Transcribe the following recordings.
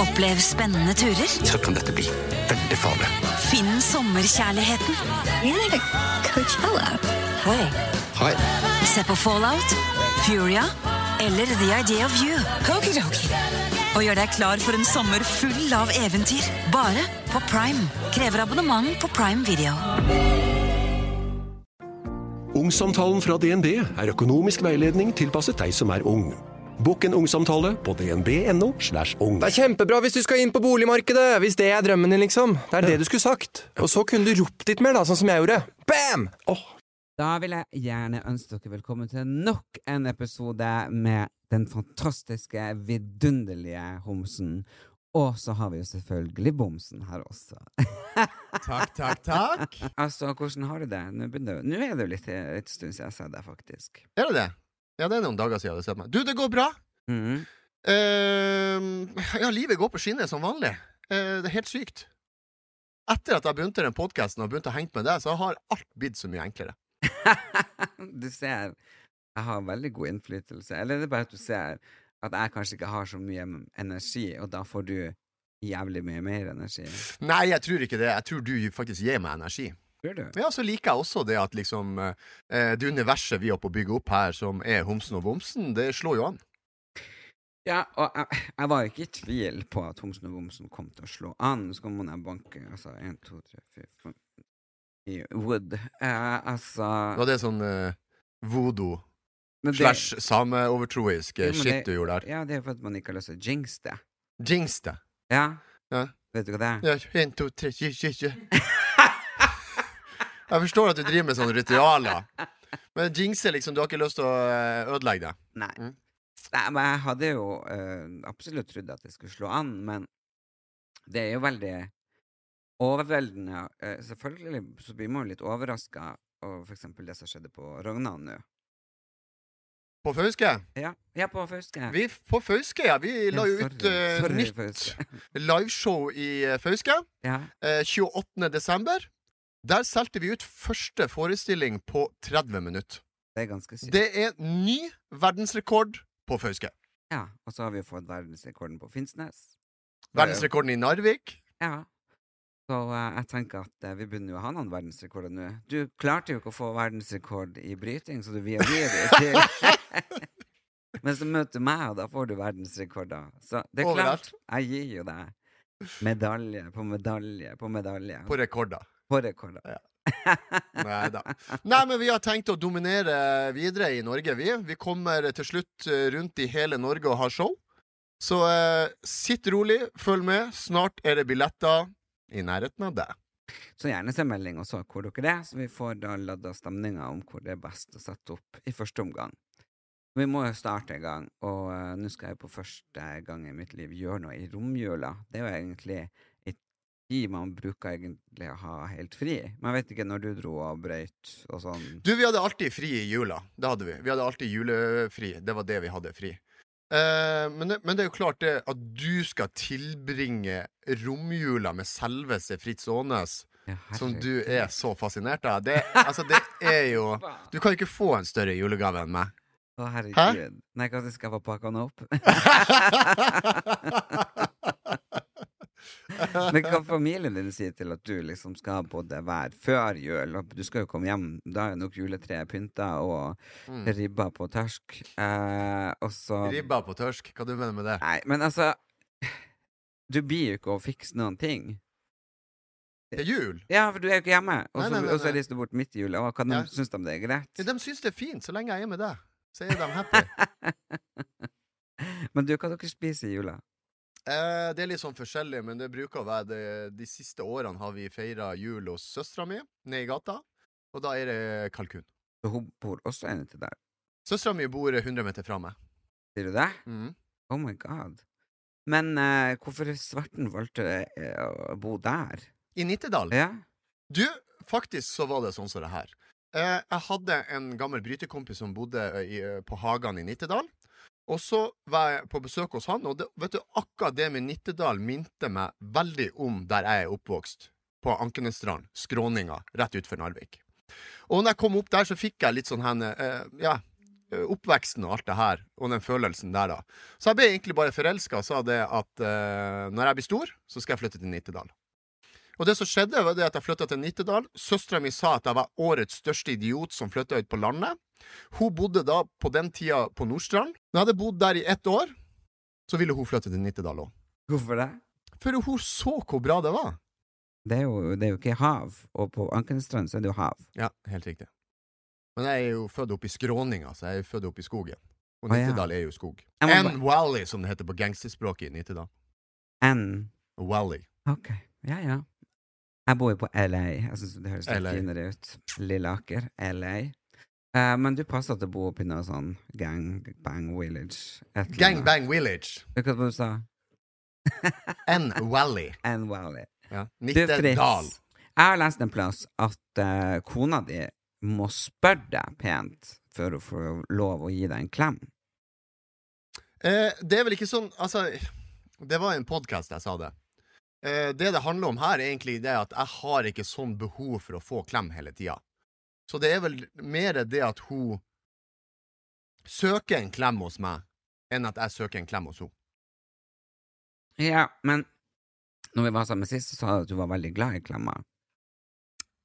Opplev spennende turer. Så kan dette bli veldig farlig. Finn sommerkjærligheten. Hei. Hei. Se på Fallout, Furia eller The Idea of You. Og gjør deg klar for en sommer full av eventyr. Bare på Prime. Krever abonnement på Prime Video. Ungsamtalen fra DNB er økonomisk veiledning tilpasset deg som er ung. Bokk en ungsamtale på dnb.no. slash ung. Det er kjempebra hvis du skal inn på boligmarkedet, hvis det er drømmen din, liksom. Det er det du skulle sagt. Og så kunne du ropt litt mer, da, sånn som jeg gjorde. Bam! Oh. Da vil jeg gjerne ønske dere velkommen til nok en episode med den fantastiske, vidunderlige homsen. Og så har vi jo selvfølgelig bomsen her også. Takk, takk, takk. altså, hvordan har du det? Nå, begynner, nå er det jo litt, litt stund siden jeg sa det, faktisk. Er det det? Ja, det er noen dager siden jeg hadde sett meg. Du, det går bra. Mm. Uh, ja, livet går på skinner som vanlig. Uh, det er helt sykt. Etter at jeg begynte den podkasten og begynte å henge med deg, så har alt blitt så mye enklere. du ser, jeg har veldig god innflytelse. Eller det er bare at du ser at jeg kanskje ikke har så mye energi, og da får du jævlig mye mer energi? Nei, jeg tror ikke det. Jeg tror du faktisk gir meg energi. Ja, så liker jeg også det at liksom eh, Det universet vi er på å bygge opp her, som er homsen og bomsen, det slår jo an. Ja, og jeg, jeg var ikke i tvil på at Homsen og Bomsen kom til å slå an. Så kom man banke altså én, to, tre, fire, fem i Wood. Eh, altså Var det sånn eh, voodoo det- slash sameovertroisk eh, shit det- du gjorde der? Ja, det er for at man ikke har lyst til å jinx det. Jinx det. Ja. Ja. Vet du hva det er? Ja, en, to, tre, tje, tje, tje. Jeg forstår at du driver med sånne ritualer. Men jinxer, liksom, du har ikke lyst til å eh, ødelegge det. Nei. Mm. Nei, men jeg hadde jo uh, absolutt trodd at det skulle slå an, men det er jo veldig overveldende. Uh, selvfølgelig så blir man jo litt overraska over for eksempel det som skjedde på Rognan nå. På Fauske? Ja, ja på Fauske. Vi, på Fauske, ja. Vi la jo Ja, ut eh, Sorry, nytt liveshow i Fauske. Ja. Eh, 28. desember. Der solgte vi ut første forestilling på 30 minutter. Det er ganske sykt. Det er ny verdensrekord på Fauske. Ja, og så har vi fått verdensrekorden på Finnsnes. Verdensrekorden i Narvik. Ja. Så uh, jeg tenker at uh, vi begynner jo å ha noen verdensrekorder nå. Du klarte jo ikke å få verdensrekord i bryting, så du via via det til Men så møter du meg, og da får du verdensrekorder. Så det er klart, jeg gir jo deg medalje på medalje på medalje. På rekorder. På rekorder. Nei da. Nei, men vi har tenkt å dominere videre i Norge, vi. Vi kommer til slutt eh, rundt i hele Norge og har show. Så eh, sitt rolig, følg med. Snart er det billetter i nærheten av deg. Så gjerne send melding også hvor dere er, så vi får da ladda stemninga om hvor det er best å sette opp i første omgang. Vi må jo starte en gang, og uh, nå skal jeg på første gang i mitt liv gjøre noe i romjula. Det er jo egentlig tid man bruker egentlig å ha helt fri. Men jeg vet ikke når du dro og brøyt og sånn. Du, vi hadde alltid fri i jula. Det hadde vi. Vi hadde alltid julefri. Det var det vi hadde fri. Eh, men, det, men det er jo klart det at du skal tilbringe romjula med selveste Fritz Aanes, Ja, som du er så fascinert av. Det, altså, det er jo Du kan ikke få en større julegave enn meg. Å, herregud. Nei, kanskje skal jeg få pakka den opp? Men hva familien din sier til at du liksom skal både være før jul, og du skal jo komme hjem, da er nok juletreet pynta og Mm. ribba på tørsk, eh, og så Ribba på tørsk. Hva du mener med det? Nei, men altså Du blir jo ikke å fikse noen ting. Til jul? Ja, for du er jo ikke hjemme, og så er du bort midt i jula. Kan de Ja. synes de det er greit? Ja, de syns det er fint så lenge jeg er med deg. Så er de happy. Men du, hva dere spiser i jula? Eh, det er litt sånn forskjellig, men det bruker å være det. De siste årene har vi feira jul hos søstera mi nede i gata, og da er det kalkun. Så hun bor også inne til der. Søstera mi bor 100 meter fra meg. Sier du det? Mm. Oh my god. Men eh, hvorfor svarten valgte eh, å bo der? i Nittedal. Ja. Du, faktisk så var det sånn som det her. Eh, jeg hadde en gammel brytekompis som bodde eh, i, eh, på Hagan i Nittedal. Og så var jeg på besøk hos han, og det, vet du, akkurat det med Nittedal minte meg veldig om der jeg er oppvokst. På Ankenesstrand. Skråninga, rett utenfor Narvik. Og når jeg kom opp der, så fikk jeg litt sånn henne eh, Ja, oppveksten og alt det her, og den følelsen der, da. Så jeg ble egentlig bare forelska og sa det at eh, når jeg blir stor, så skal jeg flytte til Nittedal. Og det som skjedde, var det at jeg flytta til Nittedal. Søstera mi sa at jeg var årets største idiot som flytta ut på landet. Hun bodde da på den tida på Nordstrand. Når jeg hadde bodd der i ett år, så ville hun flytte til Nittedal òg. Hvorfor det? For hun så hvor bra det var. Det er, jo, det er jo ikke hav, og på Ankenstrand så er det jo hav. Ja, helt riktig. Men jeg er jo født opp i skråninga, så jeg er jo født opp i skogen. Og Nittedal er jo skog. N Valley, som det heter på gangsterspråket i Nittedal. N. Valley. Ok, ja ja. Jeg bor jo på LA. Jeg syns det høres litt LA. finere ut. Lilleaker, LA. Eh, men du passer til å bo oppi noe sånn gangbang village. et eller annet. Bang Village. Hva var det du sa? N Valley. N Valley. Ja. Du, Nittedal. Fritz. Jeg har lest en plass at eh, kona di må spørre deg pent før hun får lov å gi deg en klem. Eh, det er vel ikke sånn Altså, det var i en podkast jeg sa det. Eh, det det handler om her, er egentlig det at jeg har ikke sånn behov for å få klem hele tida. Så det er vel mer det at hun søker en klem hos meg, enn at jeg søker en klem hos henne. Ja, men når vi var sammen sist, så sa du at du var veldig glad i klemmer.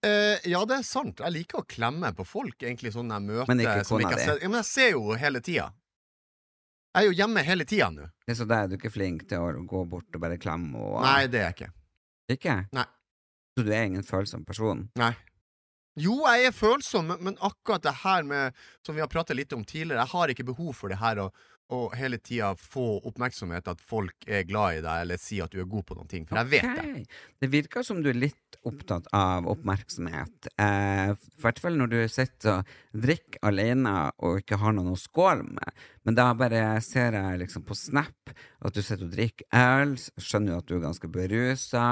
Eh, ja, det er sant. Jeg liker å klemme på folk, egentlig, sånn jeg møter Men ikke kona di. Ja, men jeg ser jo hele tida. Jeg er jo hjemme hele tida nå. Det er så da er du ikke flink til å gå bort og bare klemme og Nei, det er jeg ikke. Ikke? Nei. Så du er ingen følsom person? Nei. Jo, jeg er følsom, men, akkurat det her med Som vi har pratet litt om tidligere, jeg har ikke behov for det her å, å hele tida få oppmerksomhet, at folk er glad i deg, eller sier at du er god på noen ting. For jeg vet det. Det virker som du er litt opptatt av oppmerksomhet. Eh, I hvert fall når du sitter og drikker alene og ikke har noen å skåle med. Men da bare ser jeg liksom på Snap at du sitter og drikker øl, skjønner jo at du er ganske berusa,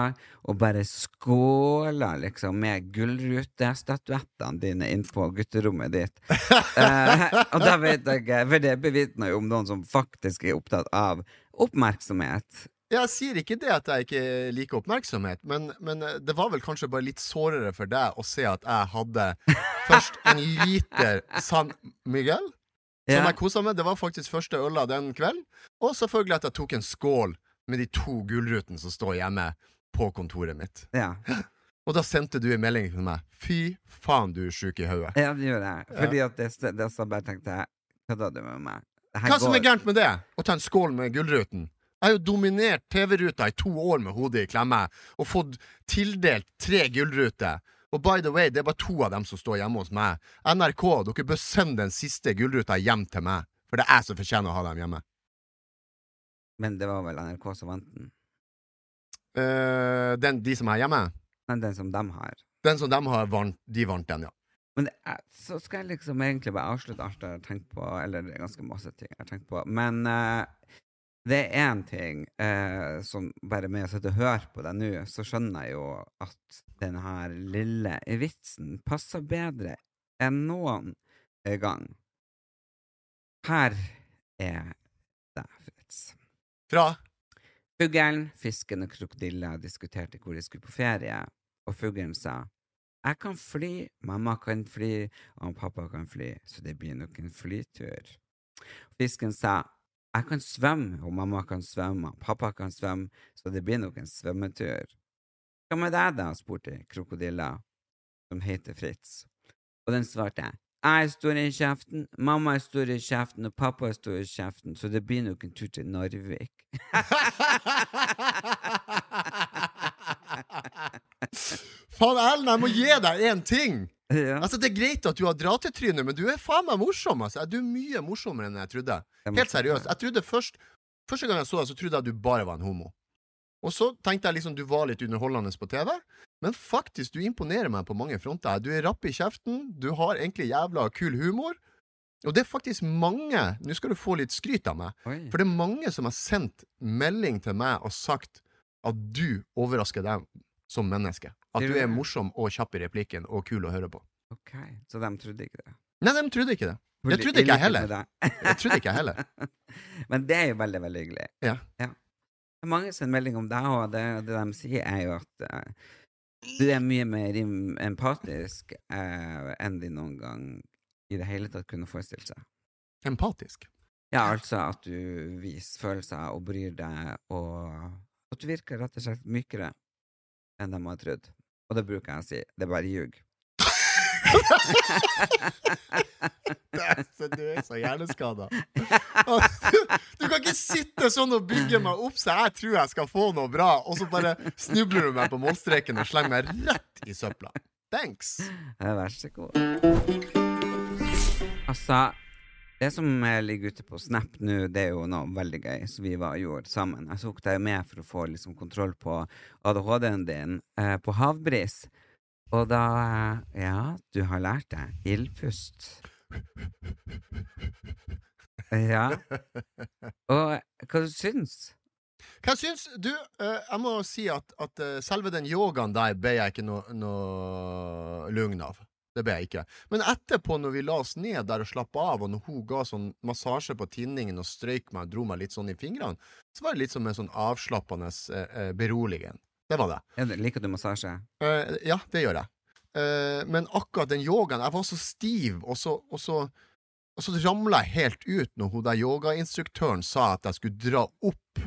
og bare skåler liksom med gullrutestatuettene dine inn på gutterommet ditt. eh, og da vet jeg ikke, for det bevitner jo om noen som faktisk er opptatt av oppmerksomhet. Jeg sier ikke det at jeg ikke liker oppmerksomhet, men, men eh, det var vel kanskje bare litt sårere for deg å se at jeg hadde først en liter San Miguel, som jeg kosa med. Det var faktisk første øla den kvelden. Og selvfølgelig at jeg tok en skål med de to gullrutene som står hjemme på kontoret mitt. Ja. Og da sendte du en melding til meg. Fy faen, du er sjuk i hodet. Ja, det gjorde jeg. Fordi at det, det så bare tenkte jeg Kødda du med meg? Hva som er går- gærent med det? Å ta en skål med Gullruten? Jeg har jo dominert TV-ruta i to år med hodet i klemme, og fått tildelt tre gullruter. Og by the way, det er bare to av dem som står hjemme hos meg. NRK, dere bør sende den siste gullruta hjem til meg. For det er jeg som fortjener å ha dem hjemme. Men det var vel NRK som vant den? Uh, den, de som er hjemme? Men den som dem har. Den som de har vant, de vant den, ja. Men er, så skal jeg liksom egentlig bare avslutte alt jeg har tenkt på, eller det er ganske masse ting jeg har tenkt på. Men eh, det er én ting eh, som bare med å sitte og høre på deg nå, så skjønner jeg jo at den her lille vitsen passer bedre enn noen gang. Her er det, Fritz. Fra Fuglen, fisken og krokodilla diskuterte hvor de skulle på ferie, og fuglen sa jeg kan fly, mamma kan fly, og pappa kan fly, så det blir nok en flytur. Fisken sa jeg kan svømme, og mamma kan svømme, og pappa kan svømme, så det blir nok en svømmetur. Hva med deg, da? spurte krokodilla, som heter Fritz. Og den svarte jeg er stor i kjeften, mamma er stor i kjeften, og pappa er stor i kjeften, så det blir nok en tur til Narvik. Faen, Erlend, jeg må gi deg én ting! Ja. Altså, Det er greit at du har dratt til trynet men du er faen meg morsom. Altså. Du er mye morsommere enn jeg trodde. Helt seriøst. Jeg trodde først Første gang jeg så deg, så trodde jeg at du bare var en homo. Og så tenkte jeg liksom du var litt underholdende på TV, men faktisk, du imponerer meg på mange fronter. Du er rapp i kjeften, du har egentlig jævla kul humor, og det er faktisk mange Nå skal du få litt skryt av meg, Oi. for det er mange som har sendt melding til meg og sagt at du overrasker dem som menneske. At du er morsom og kjapp i replikken og kul å høre på. Ok, så de trodde ikke det. Nei, de trodde ikke det. Det trodde ikke jeg heller. Jeg trodde ikke jeg heller. Men det er jo veldig, veldig hyggelig. Ja. Det er mange sin melding om deg, og det, det de sier, er jo at uh, du er mye mer empatisk uh, enn de noen gang i det hele tatt kunne forestilt seg. Empatisk. Ja, altså at du viser følelser og bryr deg, og at du virker rett og slett mykere enn de har trodd. Og det bruker jeg å si. Det er bare ljug. Så- Du er så hjerneskada. Du kan ikke sitte sånn og bygge meg opp så jeg tror jeg skal få noe bra, og så bare snubler du meg på målstreken og slenger meg rett i søpla. Thanks. Vær så god. Altså, det som ligger ute på Snap nå, det er jo noe veldig gøy som vi var gjorde sammen. Jeg tok deg med for å få liksom kontroll på ADHD-en din eh, på havbris. Og da eh, Ja, du har lært deg ildpust. Ja. Og hva du syns Hva syns du? eh, jeg må si at, at eh, selve den yogaen der ble jeg ikke noe noe lugn av. Det ble jeg ikke. Men etterpå, når vi la oss ned der og slappa av, og når hun ga sånn massasje på tinningen og strøyk meg og dro meg litt sånn i fingrene, så var det litt som en sånn avslappende eh, eh, beroligen. Det var det. ja, Liker du massasje? Uh, ja, det gjør jeg. Uh, men akkurat den yogaen Jeg var så stiv, og så, og så, og så ramla jeg helt ut når hun der yogainstruktøren sa at jeg skulle dra opp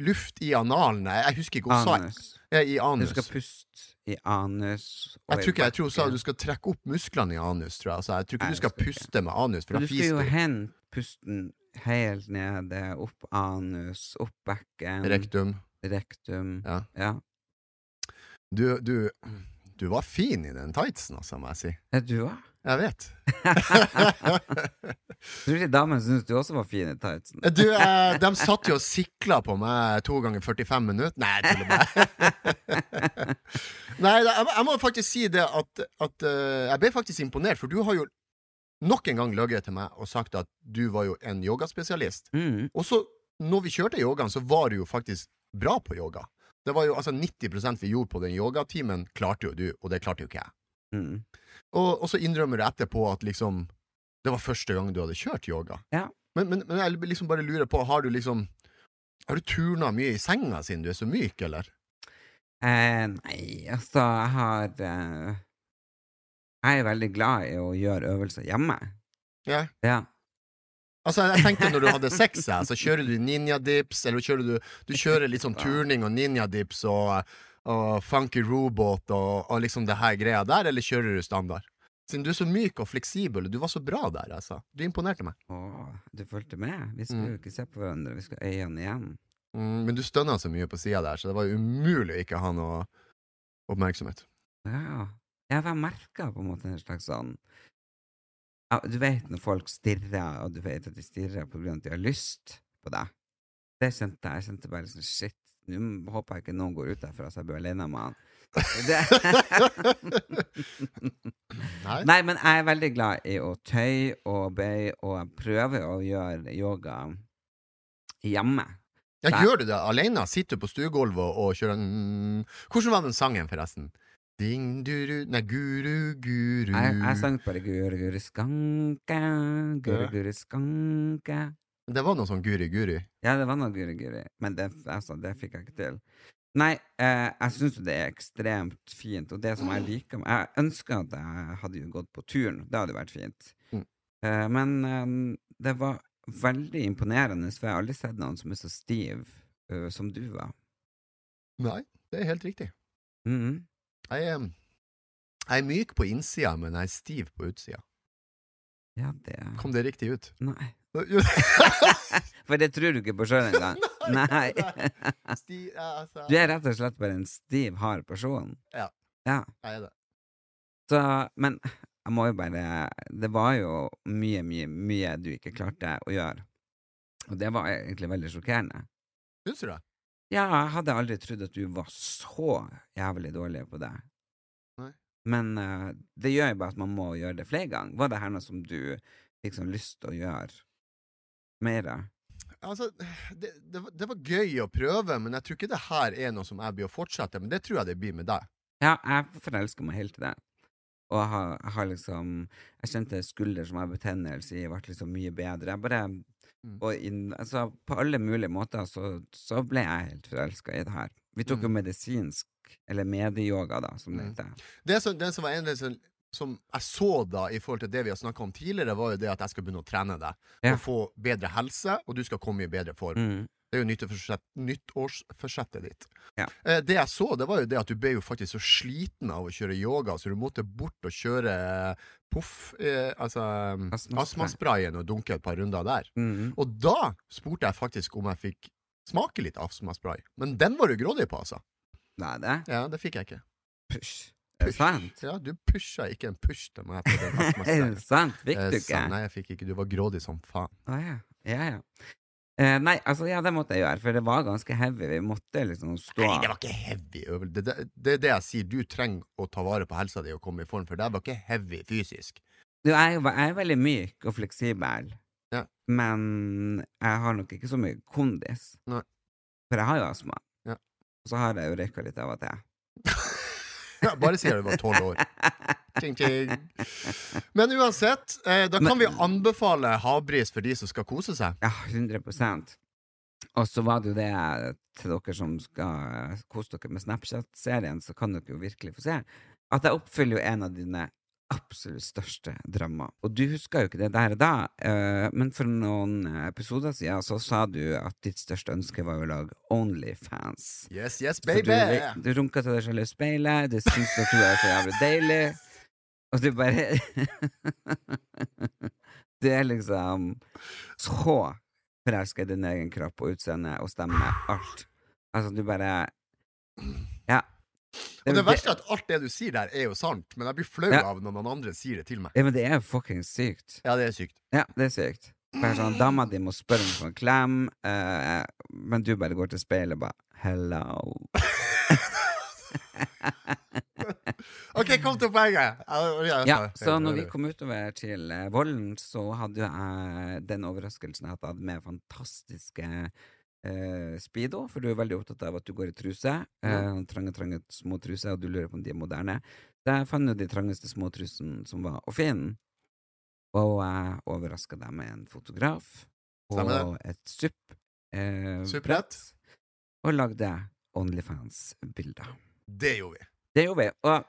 luft i analene. Jeg, husker ikke hva hun sa. Anus. I anus. Du skal puste i anus Jeg tror ikke jeg tror hun sa du skal trekke opp musklene i anus, tror jeg. Altså, jeg tror ikke jeg du skal skal ikke. puste med anus, du skal jo hente pusten helt nede, opp anus, opp bekken, Rektum. rektum. Ja. ja. Du, du, du var fin i den tightsen, altså, må jeg si. Du òg? Jeg vet. Tror ikke damene syntes du også var fin i tightsen? Du, eh, de satt jo og sikla på meg to ganger 45 minutter. Nei, til og med. Nei, jeg, jeg må faktisk si det at, at eh, Jeg ble faktisk imponert, for du har jo nok en gang løyet til meg og sagt at du var jo en yogaspesialist. Mm. Og så, når vi kjørte yogaen, så var du jo faktisk bra på yoga. Det var jo altså 90% vi gjorde på den yogatimen, klarte jo du, og det klarte jo ikke jeg. Mm. Og, og så innrømmer du etterpå at liksom Det var første gang du hadde kjørt yoga. Ja. Men, men, men jeg liksom bare lurer på, har du liksom Har du turna mye i senga siden du er så myk, eller? Eh, nei, altså, jeg har eh, Jeg er veldig glad i å gjøre øvelser hjemme. Ja. Ja. Altså, jeg tenkte når du hadde sex, så kjører du ninja-dips, eller kjører du Du kjører litt sånn turning og ninja-dips og, og funky robot og, og liksom det her greia der, eller kjører du standard? Siden du er så myk og fleksibel, og du var så bra der, altså. Du imponerte meg. Å, du fulgte med? Vi skulle Mm. jo ikke se på hverandre, vi skulle øynene igjen. Mm, men du stønna så mye på sida der, så det var jo umulig å ikke ha noe oppmerksomhet. Ja. Jeg har merka på en måte en slags sånn ja, Du vet når folk stirrer, og du vet at de stirrer på grunn av at de har lyst på deg. Det kjente jeg. Jeg kjente bare sånn shit, nå håper jeg ikke noen går ut derfra så jeg blir alene med han. Nei? Nei, men jeg er veldig glad i å tøye og bøye, og jeg prøver å gjøre yoga hjemme. Ja, gjør du det alene? Sitter du på stuegulvet og kjører. Hvordan var den sangen, forresten? Ding, duru Nei, guru, guru Jeg, jeg sang bare guru, guru, skanke, guru, guru, skanke. Det var noe sånn guri, guri. Ja, det var noe guri, guri, men det, altså, det fikk jeg ikke til. Nei, eh, jeg syns jo det er ekstremt fint, og det som jeg liker med- Jeg ønsker at jeg hadde jo gått på turen, det hadde vært fint. Mm. Eh, men eh, det var veldig imponerende, for jeg har aldri sett noen som er så stiv uh, som du var. Nei, det er helt riktig. Mhm. Jeg er, jeg er myk på innsida, men jeg er stiv på utsida. Ja, det Kom det riktig ut? Nei. For det tror du ikke på sjøl engang. Nei. Sti, altså, Du er rett og slett bare en stiv, hard person. Ja. Ja. Jeg er det. Så, men jeg må jo bare Det var jo mye, mye, mye du ikke klarte å gjøre. Og det var egentlig veldig sjokkerende. Syns du det? Ja, jeg hadde aldri trodd at du var så jævlig dårlig på det. Nei. Men uh, det gjør jo bare at man må gjøre det flere ganger. Var det her noe som du fikk sånn lyst til å gjøre mer det? Altså, det, det, det var gøy å prøve, men jeg tror ikke det her er noe som jeg blir å fortsette Men Det tror jeg det blir med deg. Ja, jeg forelsker meg helt i det. Og jeg har, jeg har liksom Jeg kjente skulder som har betennelse i, ble liksom mye bedre. Jeg bare Mm. og in, altså, På alle mulige måter så, så ble jeg helt forelska i det her. Vi tok jo Mm. medisinsk, eller medieyoga, da, som det Mm. heter. Det som, det som var en del som, jeg så da i forhold til det vi har snakka om tidligere, var jo det at jeg skal begynne å trene deg. Ja. Og få bedre helse, og du skal komme i bedre form. Mm. Det er jo nyttårsforsettet ditt. Ja. Eh, det jeg så, det var jo det at du ble jo faktisk så sliten av å kjøre yoga, så du måtte bort og kjøre poff, eh, altså astmasprayen og dunke et par runder der. Mm. Og da spurte jeg faktisk om jeg fikk smake litt astmaspray. Men den var du grådig på, altså. Nei, det Ja, det fikk jeg ikke. Push. Sant? Ja, du pusha ikke en push til meg Er det sant? Fikk Eh, du ikke? Nei, jeg fikk ikke. Du var grådig som faen. Ah, ja. Ja, ja. Eh, nei, altså, ja, det måtte jeg gjøre, for det var ganske heavy. Vi måtte liksom stå Nei, det var ikke heavy øvelse. Det, det, det er det jeg sier. Du trenger å ta vare på helsa di og komme i form, for det var ikke heavy fysisk. Du, jeg, jeg er veldig myk og fleksibel, Ja. men jeg har nok ikke så mye kondis. Nei. For jeg har jo astma. Ja. Og så har jeg jo røyka litt av og til. Bare si at du var tolv år. Ting, ting. Men uansett, eh, da kan Men- vi anbefale havbris for de som skal kose seg. Ja, 100% Og så var det jo det til dere som skal kose dere med Snapchat-serien, så kan dere jo virkelig få se at jeg oppfyller jo en av dine absolutt største drømmer. Og du husker jo ikke det der da, eh, men for noen episoder siden så sa du at ditt største ønske var å lage Onlyfans. Yes, yes, For baby! Du, du runka til deg selv i speilet, du syns at du er så jævlig deilig, og du bare Du er liksom så forelska i din egen kropp og utseende og stemme, alt. Altså, du bare Ja. Og det verste er at alt det du sier der, er jo sant, men jeg blir flau Ja. av når noen andre sier det til meg. Ja, men det er jo fucking sykt. Ja, det er sykt. Ja, det er sykt. Sånn, Dama di må spørre om en klem, uh, men du bare går til speilet og bare Hello. OK, kom til poenget! Ja, så når vi kom utover til eh, Vollen, så hadde jeg den overraskelsen at jeg hadde med fantastiske eh, Speedo, for du er veldig opptatt av at du går i truse. Eh, trange, trange små truser, og du lurer på om de er moderne. Så jeg fant jo de trangeste små trusene som var å finne, og jeg overraska deg med en fotograf og et supp. Eh, Supprett. og lagde Onlyfans-bilder. Det gjorde vi. Det gjorde vi. Og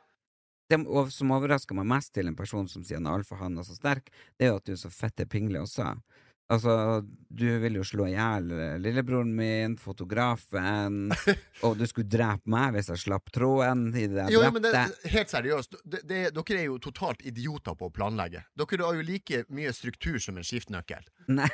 det som overrasker meg mest til en person som sier han er alfahann og så sterk, det er jo at du er så fette pingle også. Altså, du vil jo slå i hjel lillebroren min, fotografen, og du skulle drepe meg hvis jeg slapp tråden i det Jo, men det, helt seriøst, det, det, dere er jo totalt idioter på å planlegge. Dere har jo like mye struktur som en skiftenøkkel.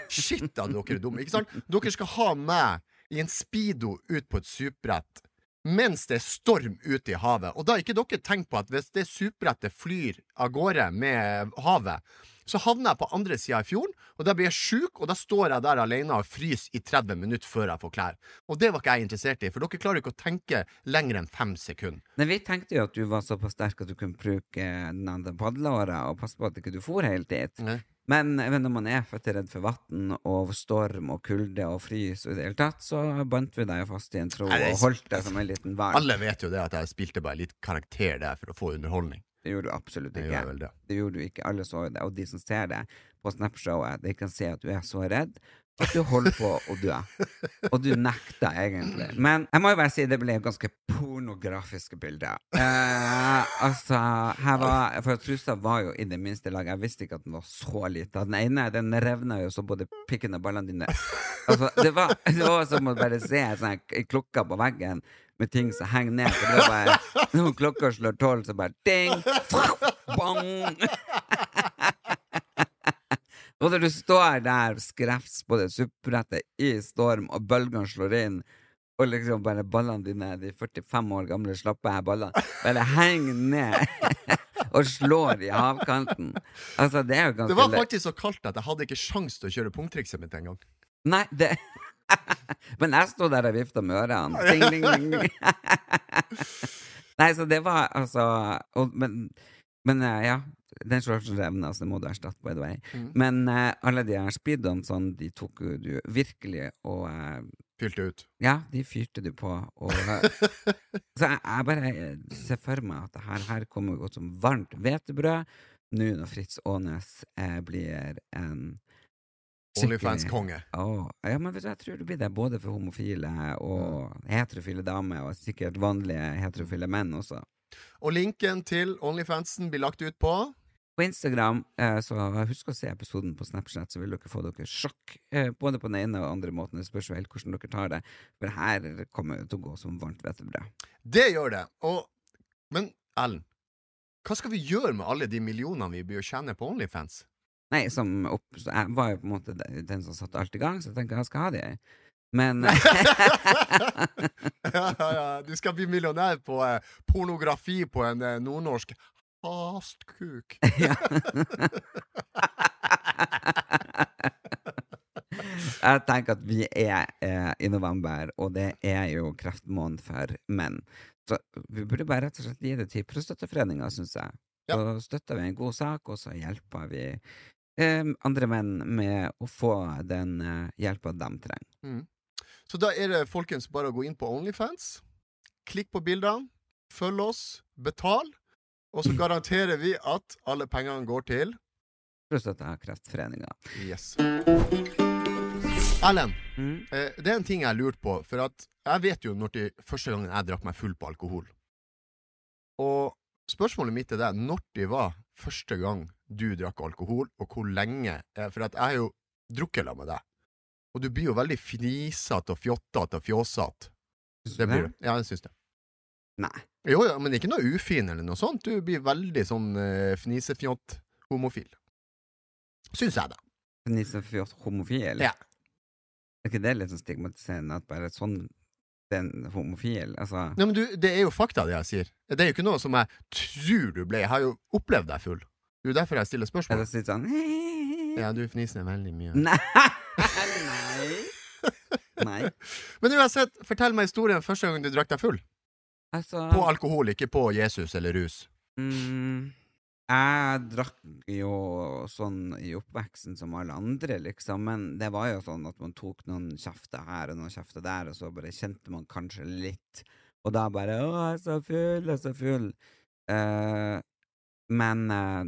Shit, da dere er dumme. Ikke sant? Dere skal ha meg i en speedo ut på et superbrett mens det er storm ute i havet. Og da har ikke dere tenkt på at hvis det superbrettet flyr av gårde med havet, så havner jeg på andre sida i fjorden, og da blir jeg sjuk, og da står jeg der alene og fryser i 30 minutter før jeg får klær. Og det var ikke jeg interessert i, for dere klarer ikke å tenke lenger enn fem sekunder. Men vi tenkte jo at du var såpass sterk at du kunne bruke den andre padleåra og passe på at ikke du for helt dit. Nei. Men men når man er født redd for vann og storm og kulde og frys og i det hele tatt, så bandt vi deg fast i en tro Nei, og holdt deg som en liten hval. Alle vet jo det at jeg spilte bare litt karakter der for å få underholdning. Det gjorde du absolutt Jeg ikke. gjør vel det. Det gjorde du ikke. Alle så jo det. Og de som ser det på Snapshowet, de kan se at du er så redd at du holder på å dø. Og du nekter egentlig. Men jeg må jo bare si det ble ganske pornografiske bilder. Eh, altså, her var For trusa var jo i det minste laget. Jeg visste ikke at den var så lita. Den ene den revna jo så både pikken og ballene dine Altså, det var, det var som å bare se sånn klokka på veggen med ting som henger ned. For det bare, når klokka slår tolv, så bare ding! Bang! Og når du står der skrevs på det suppebrettet i storm, og bølgene slår inn, og liksom bare ballene dine, de 45 år gamle slappe her ballene, bare henger ned og slår i havkanten. Altså, det er jo ganske Det var faktisk så kaldt at jeg hadde ikke sjans til å kjøre pungtrikset mitt engang. Nei, det Men jeg sto der og vifta med ørene. Ding, ding, ding, ding. Nei, så det var altså og, Men, men eh, ja. Den slags revner, så det må du erstatte, by the way. Mm. Men uh, alle de her speedene sånn, de tok jo du virkelig og uh, Fylte ut. Ja, de fyrte du på. Og, så jeg, jeg bare ser for meg at det her, her kommer godt som varmt hvetebrød nå når Fritz Aanes eh, blir en Onlyfans-konge. Ja, men jeg tror det blir det både for homofile og heterofile damer, og sikkert vanlige heterofile menn også. Og linken til Onlyfansen blir lagt ut på På Instagram, eh, så husk å se episoden på Snapchat, så vil dere få dere sjokk. Eh, både på den ene og andre måten. Det spørs helt hvordan dere tar det. For her kommer det til å gå som varmt hvetebrød. Det gjør det. Og, men Ellen, hva skal vi gjøre med alle de millionene vi blir å tjene på Onlyfans? Nei, som opp, jeg var jo på en måte den som satte alt i gang, så jeg tenker jeg skal ha de. Men ja, ja, ja. Du skal bli millionær på eh, pornografi på en eh, nordnorsk hastkuk. Jeg tenker at vi er eh, i november, og det er jo kreftmåned for menn. Så vi burde bare rett og slett gi det til Prostøtteforeninga, syns jeg. Ja. Så støtter vi en god sak, og så hjelper vi andre menn med å få den eh, hjelpa de trenger. Mm. Så da er det folkens bare å gå inn på Onlyfans, klikk på bildene, følg oss, betal, og så garanterer vi at alle pengene går til Prostatakreftforeninga. Yes. Erlend, Mm. eh, det er en ting jeg lurte på, for at jeg vet jo når til første gangen jeg drakk meg full på alkohol. Og spørsmålet mitt er det, når det var første gang du drakk alkohol, og hvor lenge? Eh, For at jeg har jo drukket sammen med deg. Og du blir jo veldig fnisete og fjottete og fjåsete. Det blir du. Ja, jeg syns det. Nei. Jo, jo, men ikke noe ufin eller noe sånt. Du blir veldig sånn uh, fnisefjott homofil. Syns jeg, da. Fnisefjott-homofil? Ja. Er ikke det litt sånn stigmatiserende at bare sånn den homofil? Altså Nei, men du, Det er jo fakta, det jeg sier. Det er jo ikke noe som jeg tror du ble. Jeg har jo opplevd deg full. Det er jo derfor jeg stiller Er spørsmål. det litt sånn Ja, du fniser veldig mye. Nei! Nei. Men uansett, fortell meg historien første gang du drakk deg full. Altså På alkohol, ikke på Jesus eller rus. mm, Jeg drakk jo sånn i oppveksten som alle andre, liksom, men det var jo sånn at man tok noen kjefter her og noen kjefter der, og så bare kjente man kanskje litt, og da bare 'Å, jeg er så full, jeg er så full'. Uh, men eh,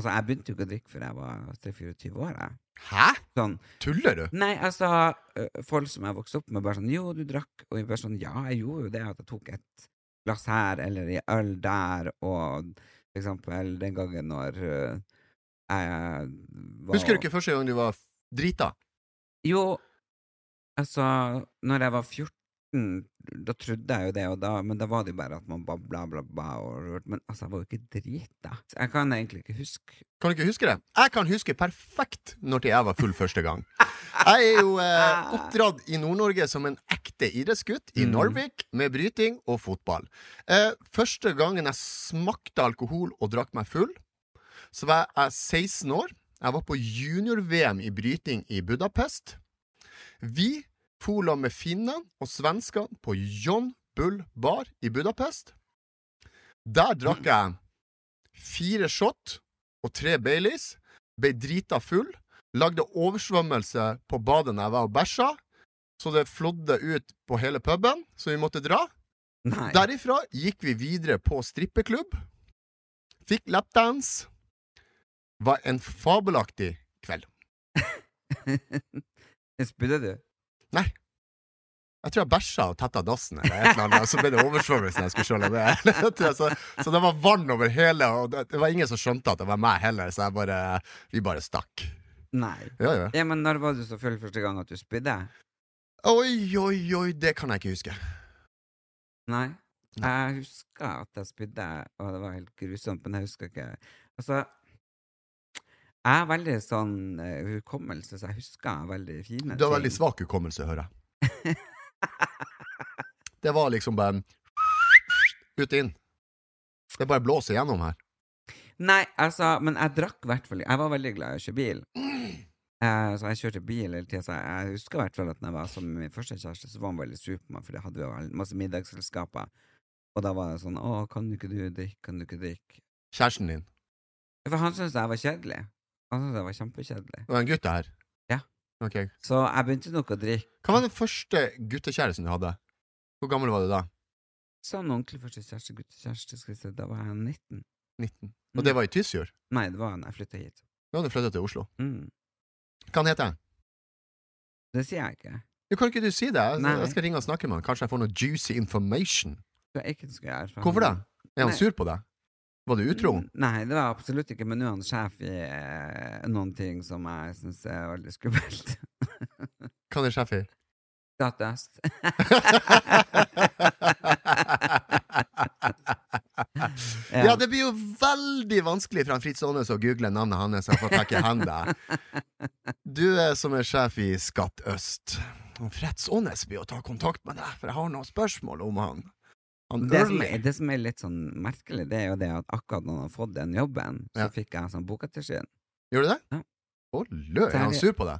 altså, jeg begynte jo ikke å drikke før jeg var 23-24 år, jeg. Hæ? Sånn Tuller du? Nei, altså, folk som jeg vokste opp med, bare sånn Jo, du drakk, og jeg bare sånn Ja, jeg gjorde jo det, at jeg tok et glass her, eller i øl der, og for eksempel den gangen når jeg var Husker du ikke første gang du var drita? Jo, altså, når jeg var 14, da trodde jeg jo det, da, men da var det jo bare at man babla, bla, bla, og men altså, jeg var jo ikke drita. Jeg kan egentlig ikke huske Kan du ikke huske det? Jeg kan huske perfekt når jeg var full første gang. Jeg er jo eh, oppdratt i Nord-Norge som en ekte idrettsgutt i Mm. Narvik, med bryting og fotball. Eh, første gangen jeg smakte alkohol og drakk meg full, så var jeg 16 år. Jeg var på junior-VM i bryting i Budapest. Vi sammen med finnene og svenskene på John Bull Bar i Budapest. Der drakk jeg fire shot og tre Baileys, ble drita full, lagde oversvømmelse på badet når jeg var og bæsja, så det flådde ut på hele puben, så vi måtte dra. Nei. Derifra gikk vi videre på strippeklubb, fikk lapdance. Var en fabelaktig kveld. Spydde du? Nei. Jeg tror jeg bæsja og tetta dassen, eller et eller annet, og så ble det oversvømmelse jeg skulle skjølle det. så, så det var vann over hele, og det, var ingen som skjønte at det var meg heller, så bare, vi bare stakk. Nei. Ja, ja. Ja, men når var du så full første gang at du spydde? Oi, oi, oi, det kan jeg ikke huske. Nei. Jeg husker at jeg spydde, og det var helt grusomt, men jeg husker ikke Altså, jeg har veldig sånn uh, hukommelse, så jeg husker veldig fine ting. Du har veldig svak hukommelse, hører jeg. Det var liksom bare ut inn. Det bare blåser gjennom her. Nei, altså, men jeg drakk i hvert fall Jeg var veldig glad i å kjøre bil. Uh, så jeg kjørte bil hele tida. Så jeg, husker i hvert fall at når jeg var sammen med min første kjæreste, så var han veldig sur på meg, for det hadde vi jo masse middagsselskaper. Og da var det sånn 'Å, kan du ikke du drikke? Kan du ikke drikke?' Kjæresten din. For han syntes jeg var kjedelig. Han syntes jeg var kjempekjedelig. Det var en gutt, her. Ja. Ok. Så jeg begynte nok å drikke Hva var den første guttekjæresten du hadde? Hvor gammel var du da? sånn ordentlig første kjæreste, guttekjæreste, skal vi se, da var jeg 19. 19. Og det var i Tysfjord? Nei, det var da jeg flytta hit. Da hadde du flytta til Oslo. Mm. Hva han heter han? Det sier jeg ikke. Jo, kan ikke du si det? Jeg, jeg skal ringe og snakke med han. Kanskje jeg får noe juicy information. Det er ikke det jeg. Hvorfor det? Er han Nei. sur på deg? Var du utro? Nei, det var absolutt ikke, men nå er han sjef i eh, noen ting som jeg syns er veldig skummelt. Hva er sjef i? Statøst. Ja, det blir jo veldig vanskelig for han Fritz Aanes å google navnet hans Jeg får takke i handa. Du er som er sjef i Skatt Øst. Fritz Aanes blir å ta kontakt med deg, for jeg har noen spørsmål om han. Det som, er, det som er litt sånn merkelig, det er jo det at akkurat når han har fått den jobben, så Ja. fikk jeg sånn bokettersyn. Gjør du det? Ja. Å, lø, er han sur på deg?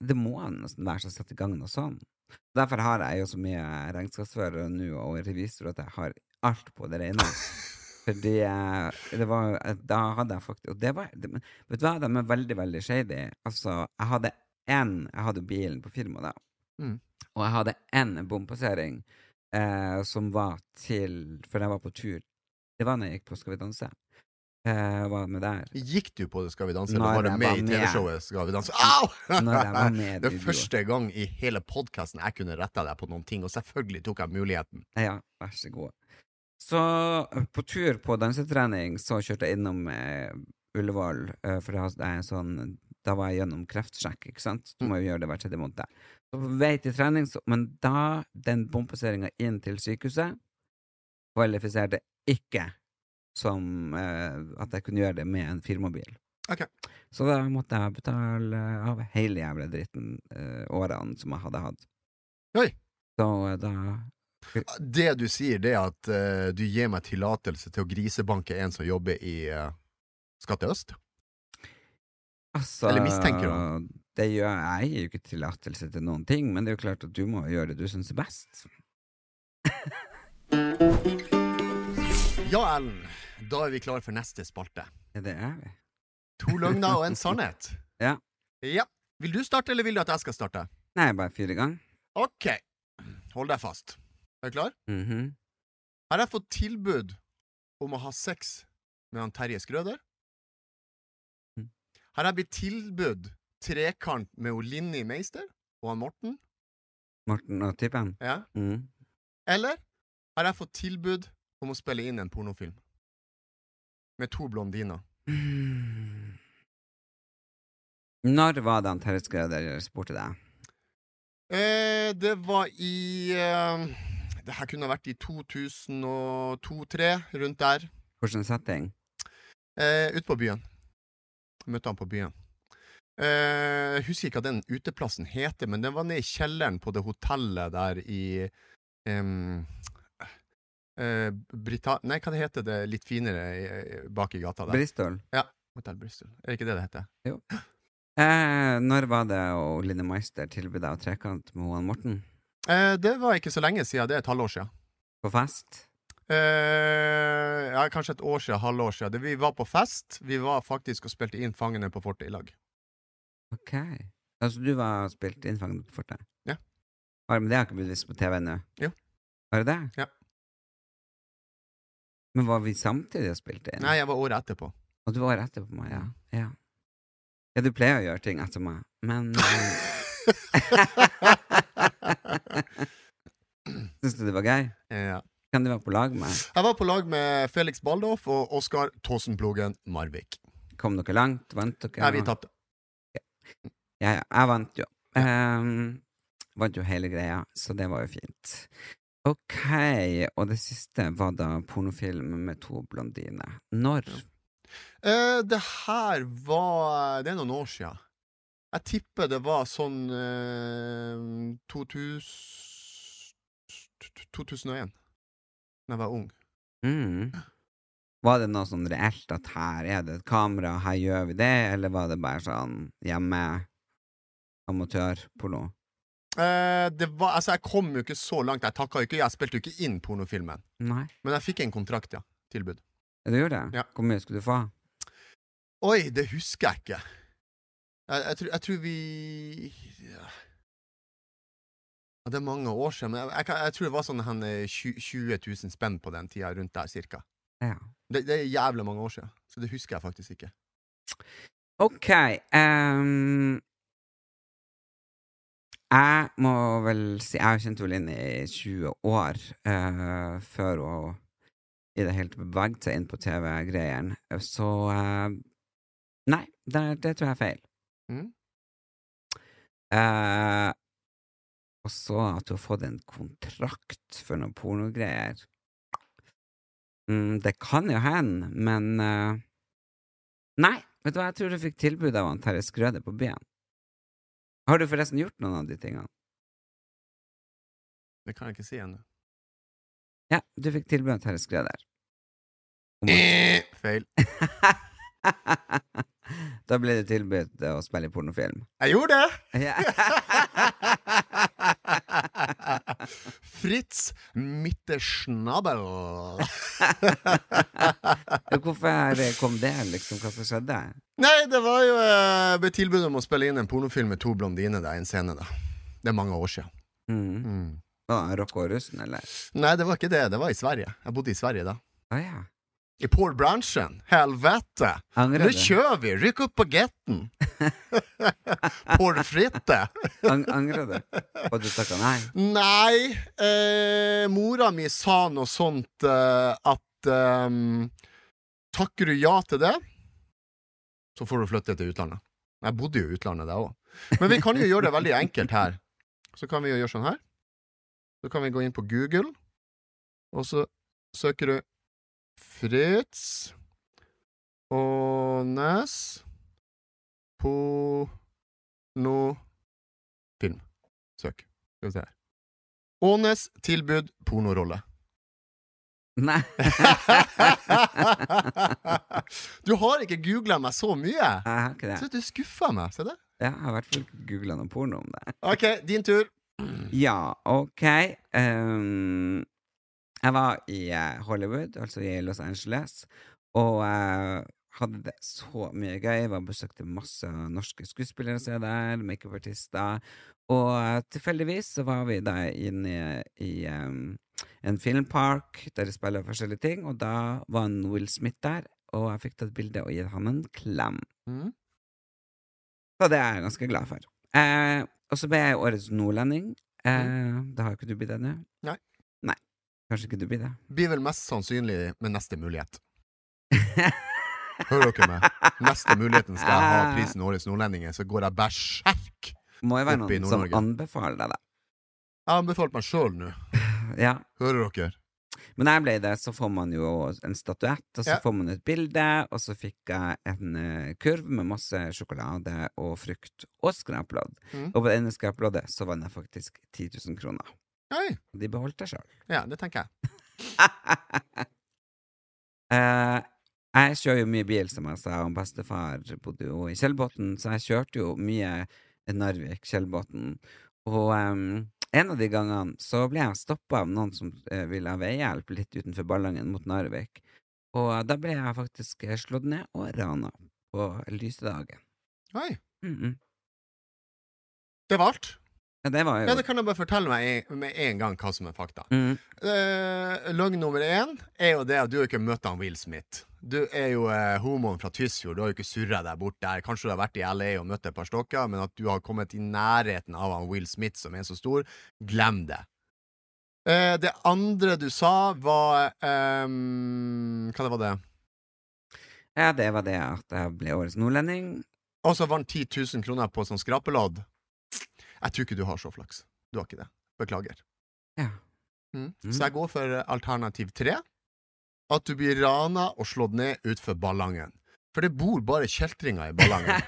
Det må han nesten være som setter i gang noe sånn. Derfor har jeg jo så mye regnskapsførere nå og revisor at jeg har alt på det rene. Fordi det var Da hadde jeg faktisk Og det var det, Vet du hva, de er veldig, veldig shady. Altså, jeg hadde én Jeg hadde bilen på firmaet da. Mm. Og jeg hadde én bompassering eh, som var til For jeg var på tur. Det var når jeg gikk på Skal vi danse. Eh, var med der. Gikk du på det Skal vi danse, eller var du med i. TV-showet Skal vi danse? Au! Det er første gang i hele podkasten jeg kunne retta deg på noen ting, og selvfølgelig tok jeg muligheten. Ja, vær så god. Så på tur på dansetrening så kjørte jeg innom eh, Ullevål, eh, for det er- er sånn Da var jeg gjennom kreftsjekk, ikke sant? Du må jo gjøre det hver tredje måned. Så på vei til trening, så, men da den bompasseringa inn til sykehuset kvalifiserte ikke som eh, at jeg kunne gjøre det med en firmabil. Okay. Så da måtte jeg betale av hele jævla dritten eh, årene som jeg hadde hatt. Oi. Så eh, da Det du sier, det er at uh, du gir meg tillatelse til å grisebanke en som jobber i uh, Skatt Øst? Altså, Eller mistenker du Det gjør jeg gir jo ikke tillatelse til noen ting, men det er jo klart at du må gjøre det du syns er best. Ja, Ellen. Da er vi klar for neste spalte. Ja, det er vi. To løgner og en sannhet. Ja. Ja. Vil du starte, eller vil du at jeg skal starte? Nei, bare fire i gang. Ok. Hold deg fast. Er du klar? Mhm. Har jeg fått tilbud om å ha sex med han Terje Skrøder? Mm. Har jeg blitt tilbudt trekant med hun Linni Meister og han Morten? Morten og typen? Ja. Mm. Eller har jeg fått tilbud om å spille inn en pornofilm? Med to blondiner. Mm. Når var det han Terje Skrøder spurte deg? Eh, det var i eh, Det her kunne ha vært i 2002-2003, rundt der. Hvilken setting? Eh, Ute på byen. Møtte han på byen. Eh, jeg husker ikke hva den uteplassen heter, men den var nede i kjelleren på det hotellet der i um, uh, Brita... Nei, hva det heter det litt finere i- bak i gata der? Bristol? Hotell Bristol. Er det ikke det det heter? Eh, når var det og Line Meister tilbød deg trekant med han Morten? Eh, det var ikke så lenge siden, det er et halvår siden. På fest? Eh, ja, kanskje et år siden, halvår siden. Det, vi var på fest. Vi var faktisk og spilte inn Fangene på fortet i lag. Ok. Altså, du var spilt innfanget på fortet? Ja. Har, men det har ikke blitt vist på TV ennå? Jo. Har det det? Ja. Men var vi samtidig og spilte inn? Nei, jeg var året etterpå. Og du var året etterpå meg, ja. ja. Ja, du pleier å gjøre ting etter meg, men Syns du det var gøy? Ja. Kan du være på lag med? Jeg var på lag med Felix Baldoff og Oskar Tåsenplogen Marvik. Kom dere langt? Vant dere? Nei, vi tapte. Ja, ja, jeg vant jo. Um, vant jo hele greia, så det var jo fint. Ok, og det siste var da pornofilm med to blondiner. Når? Uh, det her var Det er noen år siden. Jeg tipper det var sånn uh, 2000 2001. Da jeg var ung. Mm. Var det noe sånn reelt at her er det et kamera, her gjør vi det, eller var det bare sånn hjemme amatørporno? Uh, det var, altså, jeg kom jo ikke så langt. Jeg takka jo ikke, jeg spilte jo ikke inn pornofilmen. Nei. Men jeg fikk en kontrakt, ja. Tilbud. Ja, Du gjorde det? Ja. Hvor mye skulle du få? Oi, det husker jeg ikke. Jeg, jeg, tror, jeg tror vi ja. Det er mange år siden, men jeg, jeg, tror det var sånn eh, 20 20 000 spenn på den tida, rundt der cirka. Ja. Det, det er jævlig mange år siden, så det husker jeg faktisk ikke. Ok. um, jeg må vel si Jeg har kjent vel inn i 20 år uh, før hun i det hele tatt beveget seg inn på TV-greiene. Så uh, Nei, det, det tror jeg er feil. Mm. Uh, og så at du har fått en kontrakt for noen pornogreier. Mm, det kan jo hende, men uh, Nei, vet du hva, jeg tror du fikk tilbud av han Terje Skrøde på byen. Har du forresten gjort noen av de tingene? Det kan jeg ikke si ennå. Ja, du fikk tilbud av Terje Skrøder. Eh, Feil. da ble det tilbudt å spille i pornofilm. Jeg gjorde det! Fritz Mitteschnabel. Hvorfor kom det, liksom? Hva som skjedde? Nei, det var jo eh, ble tilbud om å spille inn en pornofilm med to blondiner da, i en scene. da Det er mange år siden. Mm. Mm. Rock og russen, eller? Nei, det var ikke det. Det var i Sverige. Jeg bodde i Sverige da. Ah, ja. I Paul-bransjen. Helvete! Du? kjører vi! Rykk opp bagetten! Porfritte! Ang angrer du? Og du takka nei? Nei, eh, mora mi sa noe sånt eh, at eh, Takker du ja til det, så får du flytte til utlandet. Jeg bodde jo i utlandet, jeg òg. Men vi kan jo gjøre det veldig enkelt her. Så kan vi jo gjøre sånn her. Så kan vi gå inn på Google, og så søker du Fritz Aanes pornofilm. Søk. Skal vi se her. Aanes tilbud pornorolle. Nei. du har ikke googla meg så mye! Jeg har ikke det. Så du skuffa meg. Se det. Jeg har i hvert fall googla noe porno om det. OK, din tur. Ja, ok. Ehm, jeg var i eh, Hollywood, altså i Los Angeles, og uh, hadde det så mye gøy. Jeg var besøkte masse norske skuespillere som er der, makeupartister. Og uh, tilfeldigvis så var vi da inne i ehm, en filmpark der de spiller forskjellige ting, og da var en Will Smith der, og jeg fikk tatt bilde og gitt han en klem. Mm. Så det er jeg ganske glad for. Uh, og så ble jeg årets nordlending. Mm. Det har jo ikke du blitt ennå? Nei. Kanskje ikke du blir det? Blir vel mest sannsynlig med neste mulighet. Hører dere meg? Neste muligheten skal jeg ha prisen Årets nordlendinger, så går jeg berserk! Må jo være i noen som Nord-Norge. anbefaler deg det. Jeg anbefalte meg sjøl nå. Ja. Hører dere? Men jeg ble det, så får man jo en statuett, og så Ja. får man et bilde, og så fikk jeg en eh, kurv med masse sjokolade og frukt og skraplodd. Mm. Og på det ene skraploddet så vant jeg faktisk 10 000 kroner. Hei. De beholdt det sjøl. Ja, det tenker jeg. Eh, jeg kjører jo mye bil, som jeg sa, og bestefar bodde jo i Kjellbotn, så jeg kjørte jo mye Narvik-Kjellbotn. Og um, en av de gangene så ble jeg stoppa av noen som eh, ville ha veihjelp litt utenfor Ballangen mot Narvik. Og da ble jeg faktisk eh, slått ned og rana på lyse dagen. Hei. Mm -mm. Det var alt. Ja, det var jo Ja, det kan jeg bare fortelle meg med en gang hva som er fakta. mm. Eh, løgn nummer én er jo det at du ikke møtte han Will Smith. Du er jo eh, homoen fra Tysfjord, du har jo ikke surra deg bort der. Kanskje du har vært i LA og møtt et par stokker, men at du har kommet i nærheten av han Will Smith, som er så stor, glem det. Eh, det andre du sa, var ehm, Hva det var det? Ja, det var det at jeg ble årets nordlending. Og så vant 10 000 kroner på sånn skrapelodd. Jeg tror ikke du har så flaks. Du har ikke det. Beklager. Ja. Mm. Mm. Så jeg går for alternativ tre. At du blir rana og slått ned utfor Ballangen. For det bor bare kjeltringer i Ballangen.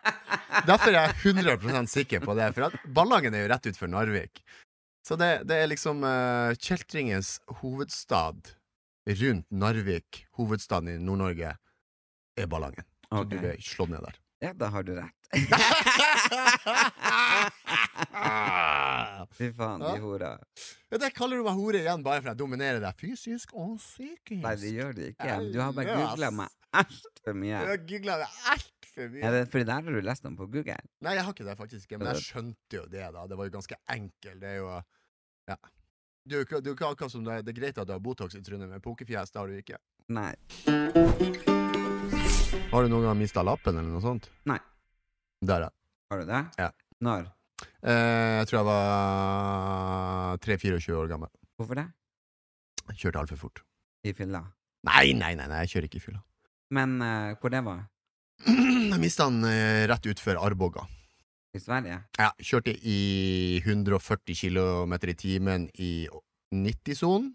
Derfor er jeg 100% sikker på det, for Ballangen er jo rett utenfor Narvik. Så det, det er liksom uh, kjeltringens hovedstad rundt Narvik, hovedstaden i Nord-Norge, er Ballangen. Så du blir slått ned der. Ja, da har du rett. Fy faen, de Ja. hora. Ja, Der kaller du meg hore igjen bare for jeg dominerer deg fysisk og psykisk. Nei, det gjør det ikke. Du har bare googla meg altfor mye. Jeg googla deg altfor for mye. Er det, fordi der har du lest om på Google? Nei, jeg har ikke det, faktisk. Men jeg skjønte jo det, da. Det var jo ganske enkelt. Det er jo Ja. Er jo ikke, det er akkurat som det det greit at du har Botox i trynet, men pokerfjes har du ikke. Nei. Har du noen gang mista lappen, eller noe sånt? Nei. Der, ja. Har du det? Ja. Når? Eh, jeg tror jeg var 3-24 år gammel. Hvorfor det? Jeg kjørte altfor fort. I fylla? Nei, nei, nei, nei, jeg kjører ikke i fylla. Men eh, hvor det var? Jeg mista den eh, rett utfor Arboga. I Sverige? Ja, kjørte i 140 km i timen i 90-sonen.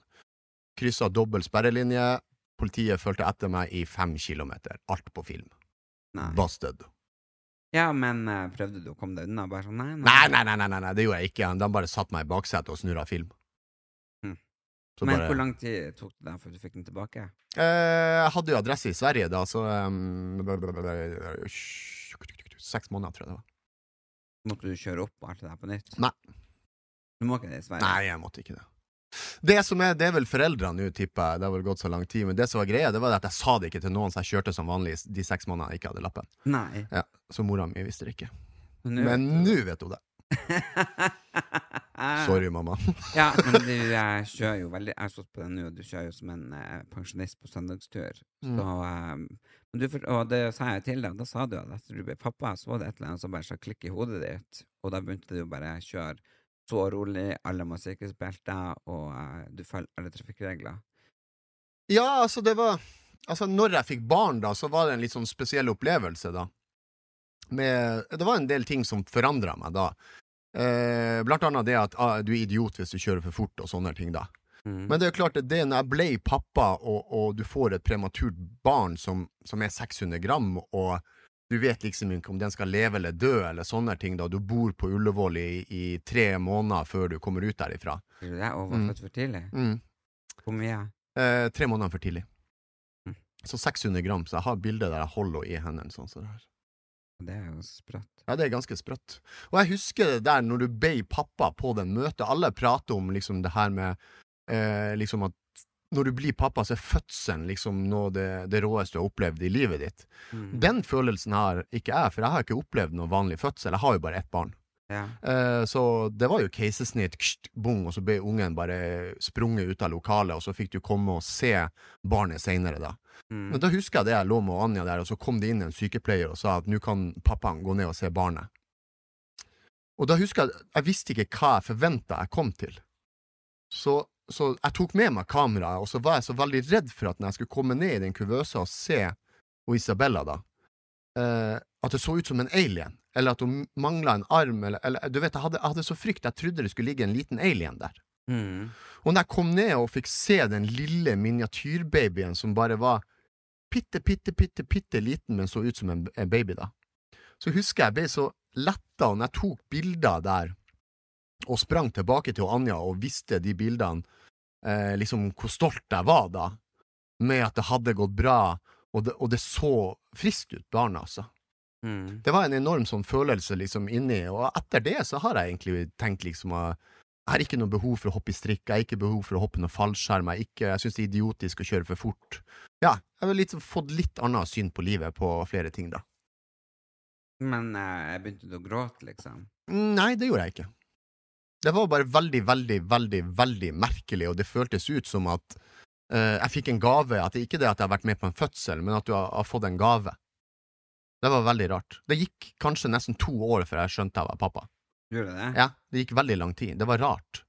Kryssa dobbel sperrelinje. Politiet fulgte etter meg i fem kilometer. Alt på film. Nei. Busted. Ja, men uh, prøvde du å komme deg unna? Bare sånn, nei, Nei, nei, nei, nei, nei, nei, det gjorde jeg ikke. De bare satte meg i baksetet og snurra film. Hm. Så Men bare- hvor lang tid tok det da før du fikk den tilbake? Uh, jeg hadde jo adresse i Sverige da, så um, Seks måneder, tror jeg det var. Måtte du kjøre opp alt det der på nytt? Nei. Du må ikke det i Sverige? Nei, jeg måtte ikke det. Det som er, det er vel foreldrene nå, tipper jeg. Det har vel gått så lang tid. Men det som var greia, det var at jeg sa det ikke til noen, så jeg kjørte som vanlig de seks månedene jeg ikke hadde lappen. Nei. Ja, Så mora mi visste det ikke. nå Men nå vet hun det. Sorry, mamma. Ja, men du jeg kjører jo veldig Jeg har stått på det nå, og du kjører jo som en eh, pensjonist på søndagstur. Mm. Så, mm. um, du, og det sa jeg til deg, da sa du at etter du ble pappa, så var det et eller annet som bare sa klikk i hodet ditt, og da begynte du bare å kjøre så rolig, alle må ha sikkerhetsbelter, og uh, du følger alle trafikkregler. Ja, altså, det var Altså, når jeg fikk barn, da, så var det en litt sånn spesiell opplevelse, da. Med, det var en del ting som forandra meg da. Eh, blant annet det at ah, du er idiot hvis du kjører for fort, og sånne ting, da. Mm. Men det er jo klart at det når jeg ble pappa, og, og du får et prematurt barn som, som er 600 gram, og du vet liksom ikke om den skal leve eller dø, eller sånne ting, da. Du bor på Ullevål i, i tre måneder før du kommer ut derifra. Du? Og var Mm. for tidlig? Mm. Hvor mye? Eh, tre måneder for tidlig. Mm. Så 600 gram, så jeg har bilde der jeg holder henne i hendene sånn som det her. Det er jo sprøtt. Ja, det er ganske sprøtt. Og jeg husker det der når du ber pappa på den møtet. Alle prater om liksom det her med eh, liksom at når du blir pappa, så er fødselen liksom noe det, det råeste du har opplevd i livet ditt. Mm. Den følelsen har ikke jeg, for jeg har ikke opplevd noen vanlig fødsel. Jeg har jo bare ett barn. Ja. Eh, så det var jo keisersnitt, kst, og så ble ungen bare sprunget ut av lokalet, og så fikk du komme og se barnet seinere, da. Mm. Men da husker jeg det jeg lå med Anja der, og så kom det inn en sykepleier og sa at nå kan pappaen gå ned og se barnet. Og da husker jeg jeg visste ikke hva jeg forventa jeg kom til. Så, så jeg tok med meg kameraet, og så var jeg så veldig redd for at når jeg skulle komme ned i den kuvøsa og se og Isabella, da, eh, at det så ut som en alien, eller at hun mangla en arm, eller, eller Du vet, jeg hadde, jeg hadde så frykt, jeg trodde det skulle ligge en liten alien der. Mm. Og når jeg kom ned og fikk se den lille miniatyrbabyen som bare var bitte, bitte, bitte, bitte liten, men så ut som en, en baby, da, så husker jeg ble så letta, når jeg tok bilder der, og sprang tilbake til Anja og visste de bildene, eh, liksom hvor stolt jeg var da, med at det hadde gått bra, og det, og det så friskt ut, barnet, altså. Mm. Det var en enorm sånn følelse liksom inni, og etter det så har jeg egentlig tenkt liksom at jeg har ikke noe behov for å hoppe i strikk, jeg har ikke behov for å hoppe noen fallskjerm, jeg, ikke, jeg syns det er idiotisk å kjøre for fort. Ja, jeg har litt, fått litt annet syn på livet på flere ting, da. Men eh, jeg begynte å gråte, liksom. Nei, det gjorde jeg ikke. Det var bare veldig, veldig, veldig, veldig merkelig, og det føltes ut som at uh, jeg fikk en gave, at det ikke det at jeg har vært med på en fødsel, men at du har, har fått en gave. Det var veldig rart. Det gikk kanskje nesten to år før jeg skjønte jeg var pappa. Gjorde det? Ja, det gikk veldig lang tid. Det var rart.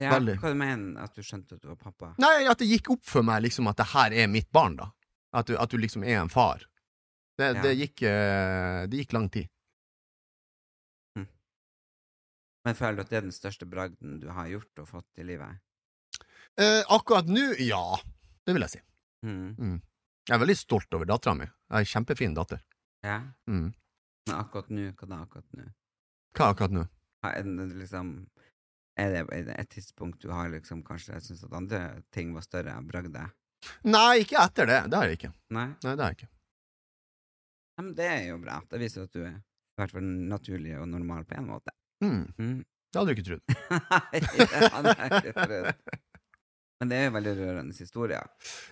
Ja, veldig. Hva du mener at du skjønte at du var pappa? Nei, at det gikk opp for meg liksom at det her er mitt barn, da. At du, at du liksom er en far. Det, Ja. det, gikk, eh, det gikk lang tid. Men føler du at det er den største bragden du har gjort og fått i livet? Eh, akkurat nå, ja. Det vil jeg si. Mm. Jeg er veldig stolt over dattera mi. Jeg har en kjempefin datter. Ja? Mm. Men akkurat nå, hva da akkurat nå? Hva akkurat nå? Er det liksom er det, er et tidspunkt du har liksom kanskje syntes at andre ting var større enn bragdet? Nei, ikke etter det. Det har jeg ikke. Nei? Nei, det har jeg ikke. Men det er jo bra. Det viser at du er i hvert fall naturlig og normal på en måte. Mm. Mm. Det hadde du ikke trodd. Nei, det hadde jeg ikke trodd. Men det er jo veldig rørende historie.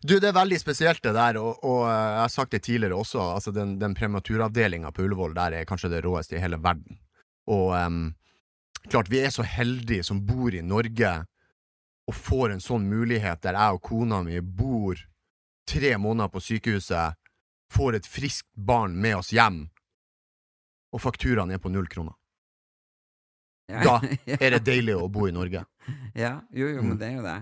Du, det er veldig spesielt det der, og, og eh, jeg har sagt det tidligere også, altså den, den prematuravdelinga på Ullevål der er kanskje det råeste i hele verden. Og um, klart, vi er så heldige som bor i Norge og får en sånn mulighet der jeg og kona mi bor tre måneder på sykehuset, får et friskt barn med oss hjem, og fakturaen er på null kroner. Da er det deilig å bo i Norge. Ja, jo, jo, men Mm. det er jo det.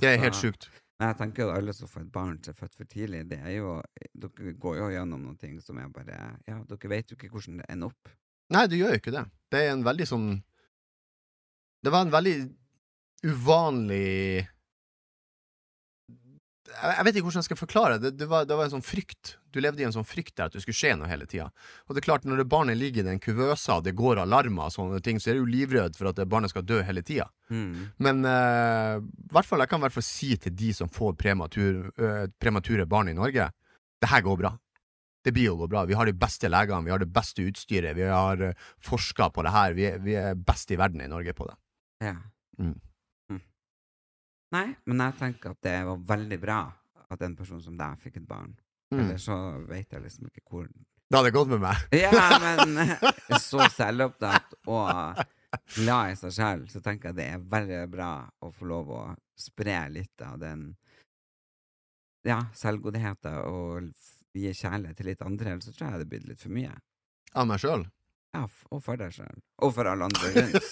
Det er helt Altså, sjukt. Men jeg tenker jo alle som får et barn som er født for tidlig, det er jo Dere går jo gjennom noen ting som er bare Ja, dere vet jo ikke hvordan det ender opp. Nei, det gjør jo ikke det. Det er en veldig sånn Det var en veldig uvanlig jeg vet ikke hvordan jeg skal forklare det. Det var, det var en sånn frykt. Du levde i en sånn frykt der at det skulle skje noe hele tida. Og det er klart, når det barnet ligger i den kuvøsa, og det går alarmer og sånne ting, så er du livredd for at det barnet skal dø hele tida. Mm. Men uh, hvert fall, jeg kan i hvert fall si til de som får prematur, uh, premature barn i Norge, det her går bra. Det blir jo bra. Vi har de beste legene, vi har det beste utstyret, vi har uh, forska på det her. Vi er, vi er best i verden i Norge på det. Ja. Mm. Nei, men jeg tenker at det var veldig bra at en person som deg fikk et barn. Mm. Eller så vet jeg liksom ikke hvor Det hadde gått med meg. Ja, men så selvopptatt og glad i seg selv, så tenker jeg det er veldig bra å få lov å spre litt av den ja, selvgodheten og gi kjærlighet til litt andre, ellers så tror jeg det blir litt for mye. Av meg sjøl. Ja, og for deg selv. Og for alle andre rundt.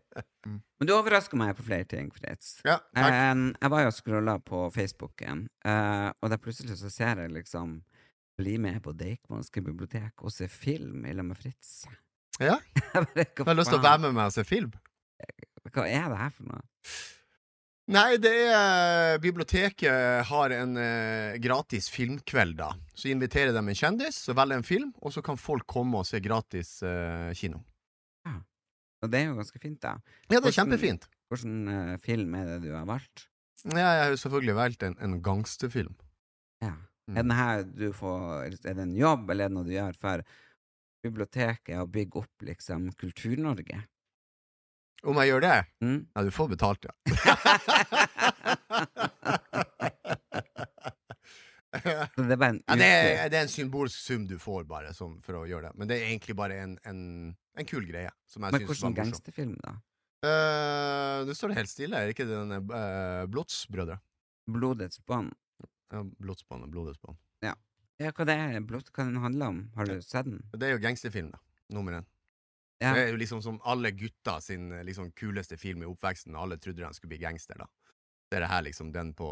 Men du overrasker meg på flere ting, Fritz. Ja. Eh, jeg var jo og scrolla på Facebooken, uh, og da plutselig så ser jeg liksom Bli med på Deichmanske bibliotek og se film i lag med Fritz. Ja. Bare, Jeg har lyst til å være med meg og se film. Hva er det her for noe? Nei, det er Biblioteket har en eh, gratis filmkveld, da. Så inviterer de en kjendis, så velger en film, og så kan folk komme og se gratis eh, kino. Og det er jo ganske fint, da. Ja, det er Hvordan- kjempefint. Hvilken eh, film er det du har valgt? Ja, jeg har jo selvfølgelig valgt en, en gangsterfilm. Ja. Mm. Er den her du får Er det en jobb, eller er det noe du gjør for biblioteket å bygge opp liksom Kultur-Norge? Om jeg gjør det? Mm? Ja, du får betalt, ja. Det er ja det, er, det er en symbolsk sum du får, bare, som, for å gjøre det. Men det er egentlig bare en, en, en kul greie. Som jeg Men synes var hvordan morsom. gangsterfilm, da? Eh, Nå står det helt stille. Er ikke det denne uh, Blodsbrødre? Blodets bånd? Ja, Blodsbånd og Blodets bånd. Ja, hva det er blod, hva den handler om? Har du sett den? Det er jo gangsterfilm, da. Nummer én. Ja. Det er jo liksom som alle gutta sin eh, liksom, kuleste film i oppveksten. Alle trodde de skulle bli gangster, da. Det er det her liksom den på,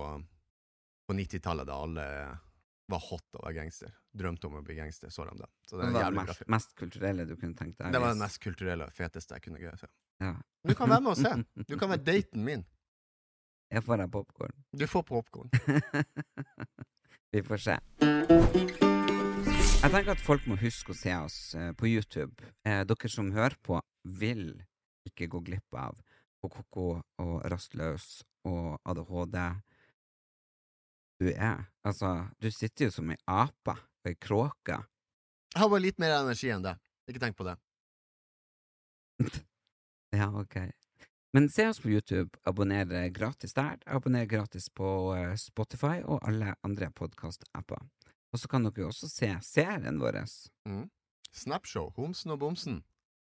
på 90-tallet, da alle var hot å være gangster. Drømte om å bli gangster, så de det. Så det Det var det mest, mest kulturelle du kunne tenkt deg? Det var det mest kulturelle og feteste jeg kunne se. Ja. Du kan være med og se. Du kan være daten min. Jeg får deg popkorn. Du får popkorn. Vi får se. Jeg tenker at folk må huske å se oss eh, på YouTube. Eh, dere som hører på, vil ikke gå glipp av Koko og Rastløs og ADHD. Du er Altså, du sitter jo som ei ape ei kråke. Jeg har bare litt mer energi enn det. Ikke tenk på det. Ja, ok. Men se oss på YouTube. Abonner gratis der. Abonner gratis på eh, Spotify og alle andre podkast-apper. Og så kan dere jo også se serien vår. Mm. Snapshow, Homsen og Bomsen.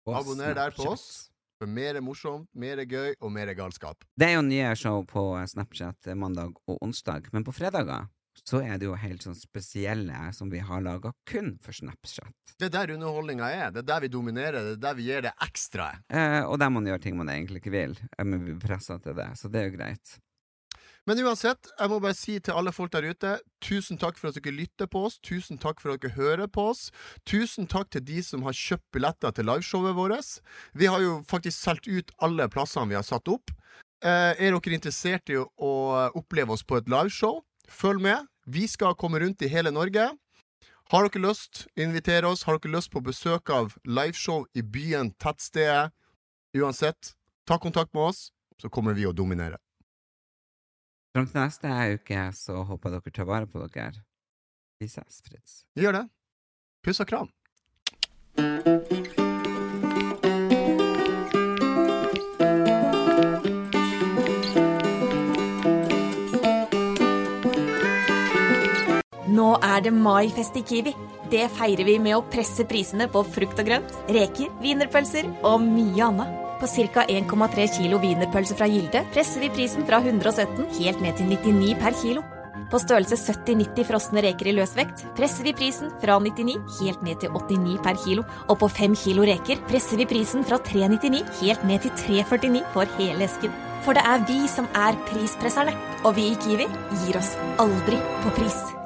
Og Abonner der på oss. For mer er morsomt, mer er gøy og mer er galskap. Det er jo nye show på eh, Snapchat eh, mandag og onsdag, men på fredager så er det jo helt sånn spesielle som vi har laga kun for Snapchat. Det er der underholdninga er. Det er der vi dominerer. Det er der vi gir det ekstra. Eh, og der man gjør ting man egentlig ikke vil, eh, men vi blir pressa til det, så det er jo greit. Men uansett, jeg må bare si til alle folk der ute, tusen takk for at dere lytter på oss, tusen takk for at dere hører på oss, tusen takk til de som har kjøpt billetter til liveshowet vårt. Vi har jo faktisk solgt ut alle plassene vi har satt opp. Eh, er dere interessert i å, oppleve oss på et liveshow, følg med. Vi skal komme rundt i hele Norge. Har dere lyst, inviter oss. Har dere lyst på besøk av liveshow i byen, tettstedet, uansett, ta kontakt med oss, så kommer vi å dominere. Fram til neste uke så håper dere tar vare på dere. Vi ses, Fritz. Gjør det. Puss og kram. Nå er det maifest i Kiwi. Det feirer vi med å presse prisene på frukt og grønt, reker, wienerpølser og mye annet. På ca. 1,3 kilo wienerpølse fra Gilde presser vi prisen fra 117 helt ned til 99 per kilo. På størrelse 70-90 frosne reker i løsvekt presser vi prisen fra 99 helt ned til 89 per kilo. Og på 5 kilo reker presser vi prisen fra 399 helt ned til 349 for hele esken. For det er vi som er prispresserne, og vi i Kiwi gir oss aldri på pris.